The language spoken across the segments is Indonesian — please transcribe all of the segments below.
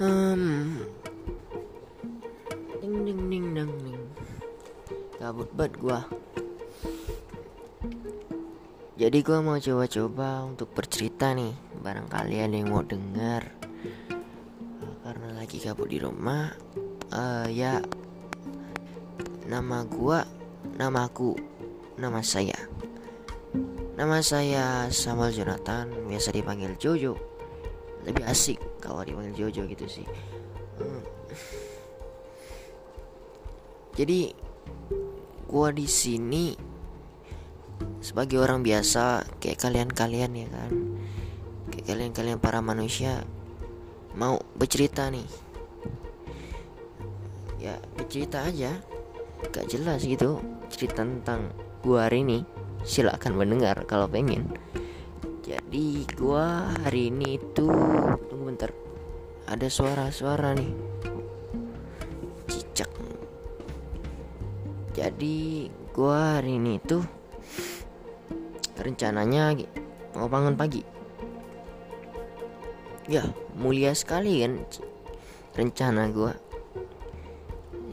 Hmm. Ding ding ding ding ding. Gabut banget gua. Jadi gua mau coba-coba untuk bercerita nih. Barangkali ada yang mau dengar. Karena lagi gabut di rumah. eh ya nama gua, namaku, nama saya. Nama saya Samuel Jonathan, biasa dipanggil Jojo. Lebih asik kalau dipanggil Jojo gitu sih. Hmm. Jadi gua di sini sebagai orang biasa kayak kalian-kalian ya kan. Kayak kalian-kalian para manusia mau bercerita nih. Ya, bercerita aja. Gak jelas gitu cerita tentang gua hari ini silakan mendengar kalau pengen jadi gua hari ini tuh bentar. Ada suara-suara nih. Cicak. Jadi gua hari ini tuh rencananya mau bangun pagi. Ya mulia sekali kan rencana gua.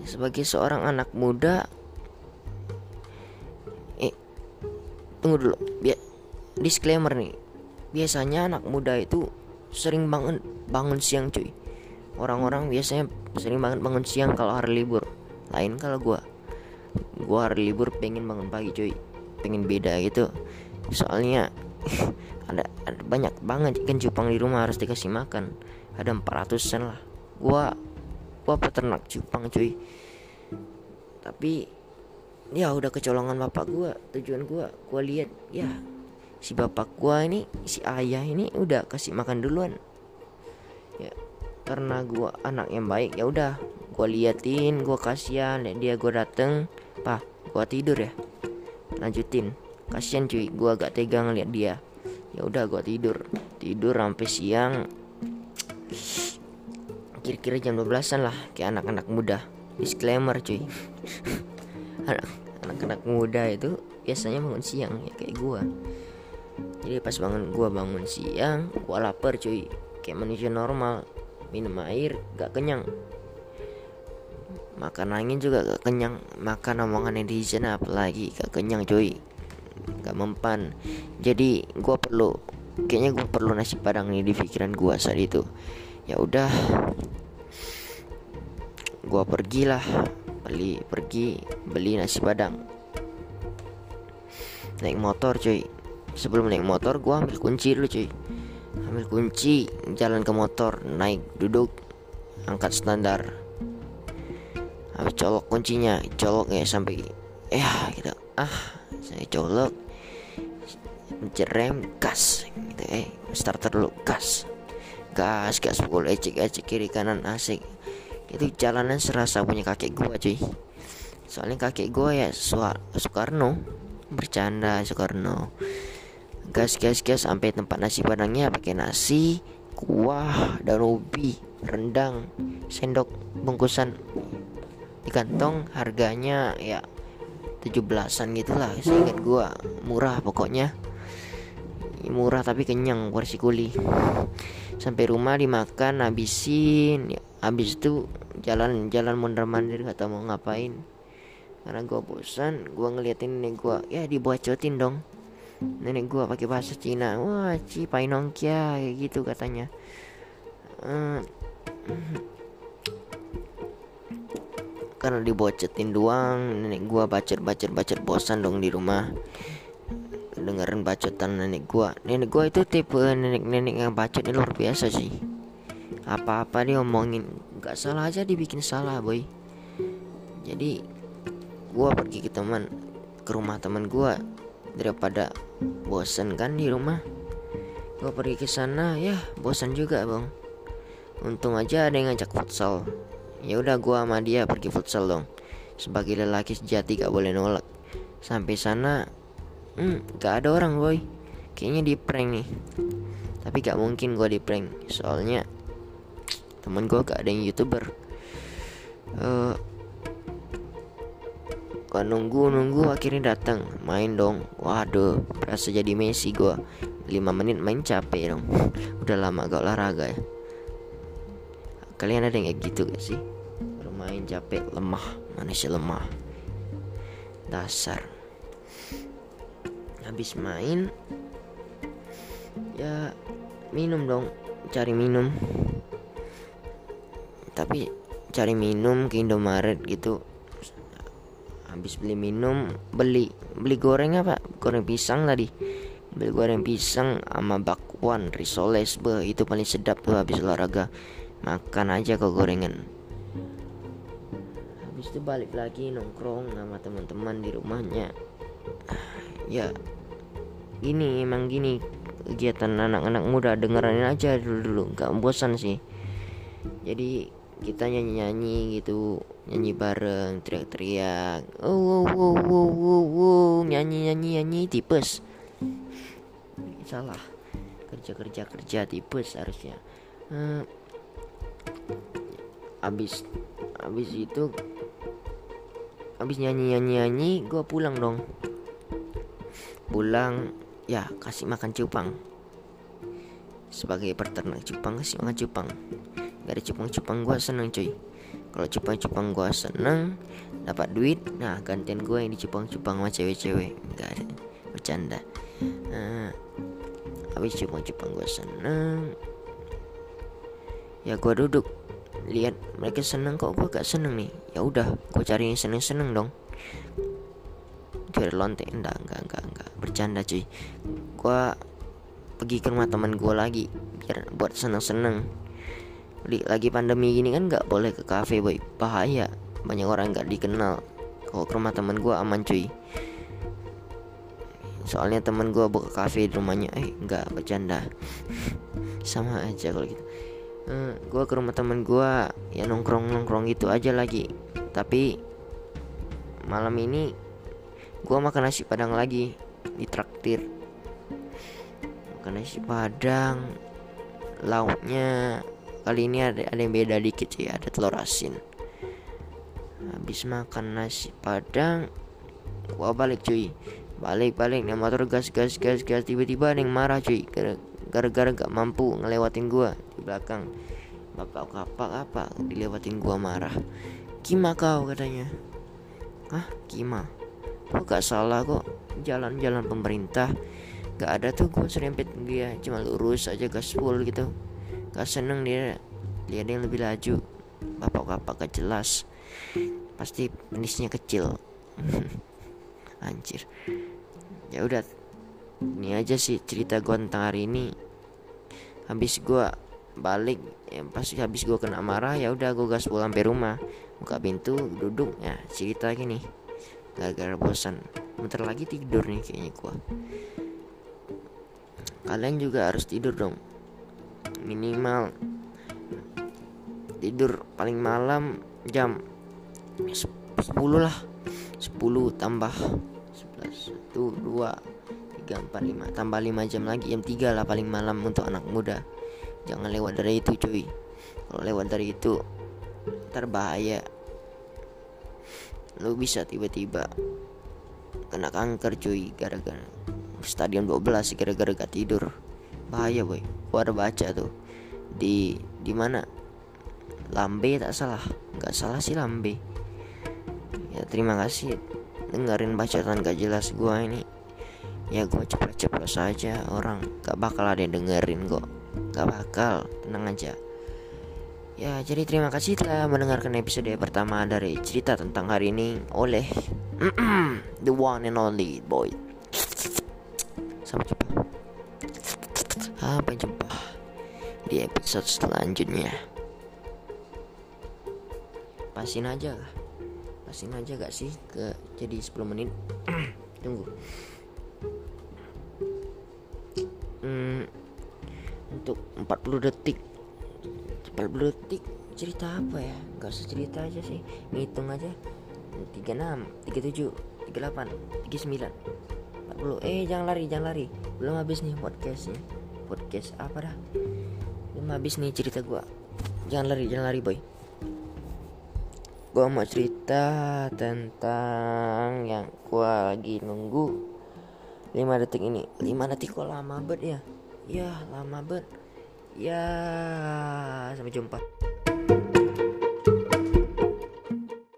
Sebagai seorang anak muda tunggu dulu. Biar disclaimer nih. Biasanya anak muda itu sering bangun bangun siang cuy. Orang-orang biasanya sering banget bangun siang kalau hari libur. Lain kalau gua. Gua hari libur pengen bangun pagi cuy. Pengen beda gitu. Soalnya ada, ada banyak banget ikan cupang di rumah harus dikasih makan. Ada 400an lah. Gua gua peternak cupang cuy. Tapi ya udah kecolongan bapak gua tujuan gua gua lihat ya si bapak gua ini si ayah ini udah kasih makan duluan. Ya karena gua anak yang baik ya udah gua liatin gua kasihan liat dia gua dateng pak gua tidur ya. Lanjutin. Kasihan cuy gua gak tegang liat dia. Ya udah gua tidur. Tidur sampai siang. Kira-kira jam 12an lah kayak anak-anak muda. Disclaimer cuy. Anak-anak muda itu biasanya bangun siang ya kayak gua jadi pas bangun gua bangun siang gua lapar cuy. Kayak manusia normal. Minum air gak kenyang. Makan angin juga gak kenyang. Makan omongan netizen apalagi gak kenyang cuy. Gak mempan. Jadi gua perlu kayaknya gua perlu nasi padang nih di pikiran gua saat itu. Ya udah gua pergilah. Beli pergi beli nasi padang. Naik motor cuy sebelum naik motor gua ambil kunci dulu cuy. Ambil kunci jalan ke motor naik duduk angkat standar. Habis colok kuncinya colok ya sampai ya gitu. Ah saya colok pencet rem gas gitu eh starter dulu gas. Gas gas pukul ecek ecek kiri kanan asik itu jalanan serasa punya kakek gua cuy. Soalnya kakek gua ya Soekarno. Bercanda Soekarno gas gas gas sampai tempat nasi padangnya. Pakai nasi kuah dan ubi rendang sendok bungkusan. Di kantong harganya ya 17-an gitulah. Seingat gua murah pokoknya. Murah tapi kenyang porsi kuli. Sampai rumah dimakan habisin. Ya, habis itu jalan jalan mondar mandir gak tau mau ngapain. Karena gua bosan gua ngeliatin nenek gua. Ya dibocotin dong nenek gua pakai bahasa Cina. Wah ci painongkia kayak gitu katanya. Hmm. karena dibocetin doang nenek gua bacot bacot bacot bosan dong di rumah. Dengerin bacotan nenek gua. Nenek gua itu tipe nenek-nenek yang bacot ini luar biasa sih. Apa-apa dia omongin nggak salah aja dibikin salah boy. Jadi gua pergi ke teman ke rumah teman gua daripada bosan kan di rumah. Gua pergi ke sana ya bosan juga bang. Untung aja ada yang ngajak futsal. Ya udah gua sama dia pergi futsal dong. Sebagai lelaki sejati gak boleh nolak. Sampai sana hmm, gak ada orang boy. Kayaknya di prank nih. Tapi gak mungkin gua di prank. Soalnya temen gua gak ada yang youtuber. Uh, gua nunggu nunggu akhirnya datang. Main dong. Waduh berasa jadi Messi gua. 5 menit main capek dong. Udah lama gak olahraga ya. Kalian ada yang kayak gitu gak sih? Bermain capek lemah. Manusia lemah. Dasar. Habis main ya minum dong. Cari minum. Tapi cari minum ke Indomaret gitu habis beli minum beli beli goreng apa? Goreng pisang tadi. Beli goreng pisang sama bakwan risoles be itu paling sedap tuh habis olahraga. Makan aja kok gorengan. Habis itu balik lagi nongkrong sama teman-teman di rumahnya. Ya gini emang gini kegiatan anak-anak muda dengerin aja dulu dulu nggak bosan sih. Jadi kita nyanyi-nyanyi gitu nyanyi bareng teriak-teriak oh wow wow wow wow, wow. nyanyi nyanyi nyanyi tipes. Salah kerja kerja kerja tipes harusnya. Hmm, abis abis itu abis nyanyi nyanyi nyanyi gue pulang dong. Pulang ya kasih makan cupang. Sebagai peternak cupang kasih makan cupang ada cupang-cupang gue seneng cuy. Kalau cupang-cupang gue seneng dapat duit nah gantian gue yang dicupang-cupang sama cewek-cewek. Gak ada bercanda. Nah, habis cupang-cupang gue seneng ya gue duduk. Lihat mereka seneng kok gue gak seneng nih. Ya udah gue cari yang seneng-seneng dong. Dari lonte enggak enggak enggak enggak bercanda cuy. Gue pergi ke rumah teman gue lagi biar buat seneng-seneng lagi pandemi gini kan nggak boleh ke kafe boy. Bahaya. Banyak orang nggak dikenal. Kalau ke rumah teman gue aman cuy? Soalnya teman gue buka kafe di rumahnya. Eh nggak bercanda. Sama aja kalau gitu. Uh, eh, gue ke rumah teman gue ya nongkrong nongkrong gitu aja lagi. Tapi malam ini gue makan nasi padang lagi. Di traktir. Makan nasi padang. Lauknya kali ini ada ada yang beda dikit sih ada telur asin. Habis makan nasi padang gua balik cuy. Balik balik nih motor gas gas gas gas. Tiba-tiba ada yang marah cuy. Gara-gara gak mampu ngelewatin gua di belakang. Bapak kapak apa dilewatin gua marah. Kima kau katanya. Ah kima? Kok gak salah kok? Jalan-jalan pemerintah. Gak ada tuh gua serempet dia. Cuma lurus aja gaspol gitu gak seneng dia. Lihat yang lebih laju. Bapak-bapak gak jelas. Pasti penisnya kecil. Anjir. Ya udah ini aja sih cerita gue tentang hari ini. Habis gue balik ya pasti habis gue kena marah ya udah gue gas pulang sampai rumah. Buka pintu duduk. Ya cerita gini gara-gara bosan. Bentar lagi tidur nih kayaknya gue kalian juga harus tidur dong minimal tidur paling malam jam 10 lah. 10 tambah 11 1 2 3 4 5 tambah 5 jam lagi jam 3 lah paling malam untuk anak muda. Jangan lewat dari itu cuy. Kalau lewat dari itu ntar bahaya lu bisa tiba-tiba kena kanker cuy gara-gara stadion 12 gara-gara gak tidur. Bahaya boy. Gua ada baca tuh di di mana? Lambe tak salah. Nggak salah sih lambe. Ya terima kasih dengerin bacaan gak jelas gua ini. Ya gua ceplos-ceplos saja orang. Gak bakal ada yang dengerin kok. Gak bakal. Tenang aja. Ya jadi terima kasih telah mendengarkan episode pertama dari cerita tentang hari ini oleh the one and only boy. Sampai jumpa. Sampai jumpa di episode selanjutnya. Pasin aja lah. Pasin aja gak sih ke jadi 10 menit. Tunggu. Hmm, untuk 40 detik. 40 detik cerita apa ya? Gak usah cerita aja sih. Ngitung aja. 36 37 38 39 40 eh jangan lari jangan lari. Belum habis nih podcastnya. Podcast apa dah habis nih cerita gue jangan lari jangan lari boy. Gue mau cerita tentang yang gue lagi nunggu 5 detik ini. 5 detik kok lama banget ya? Ya lama banget. Ya sampai jumpa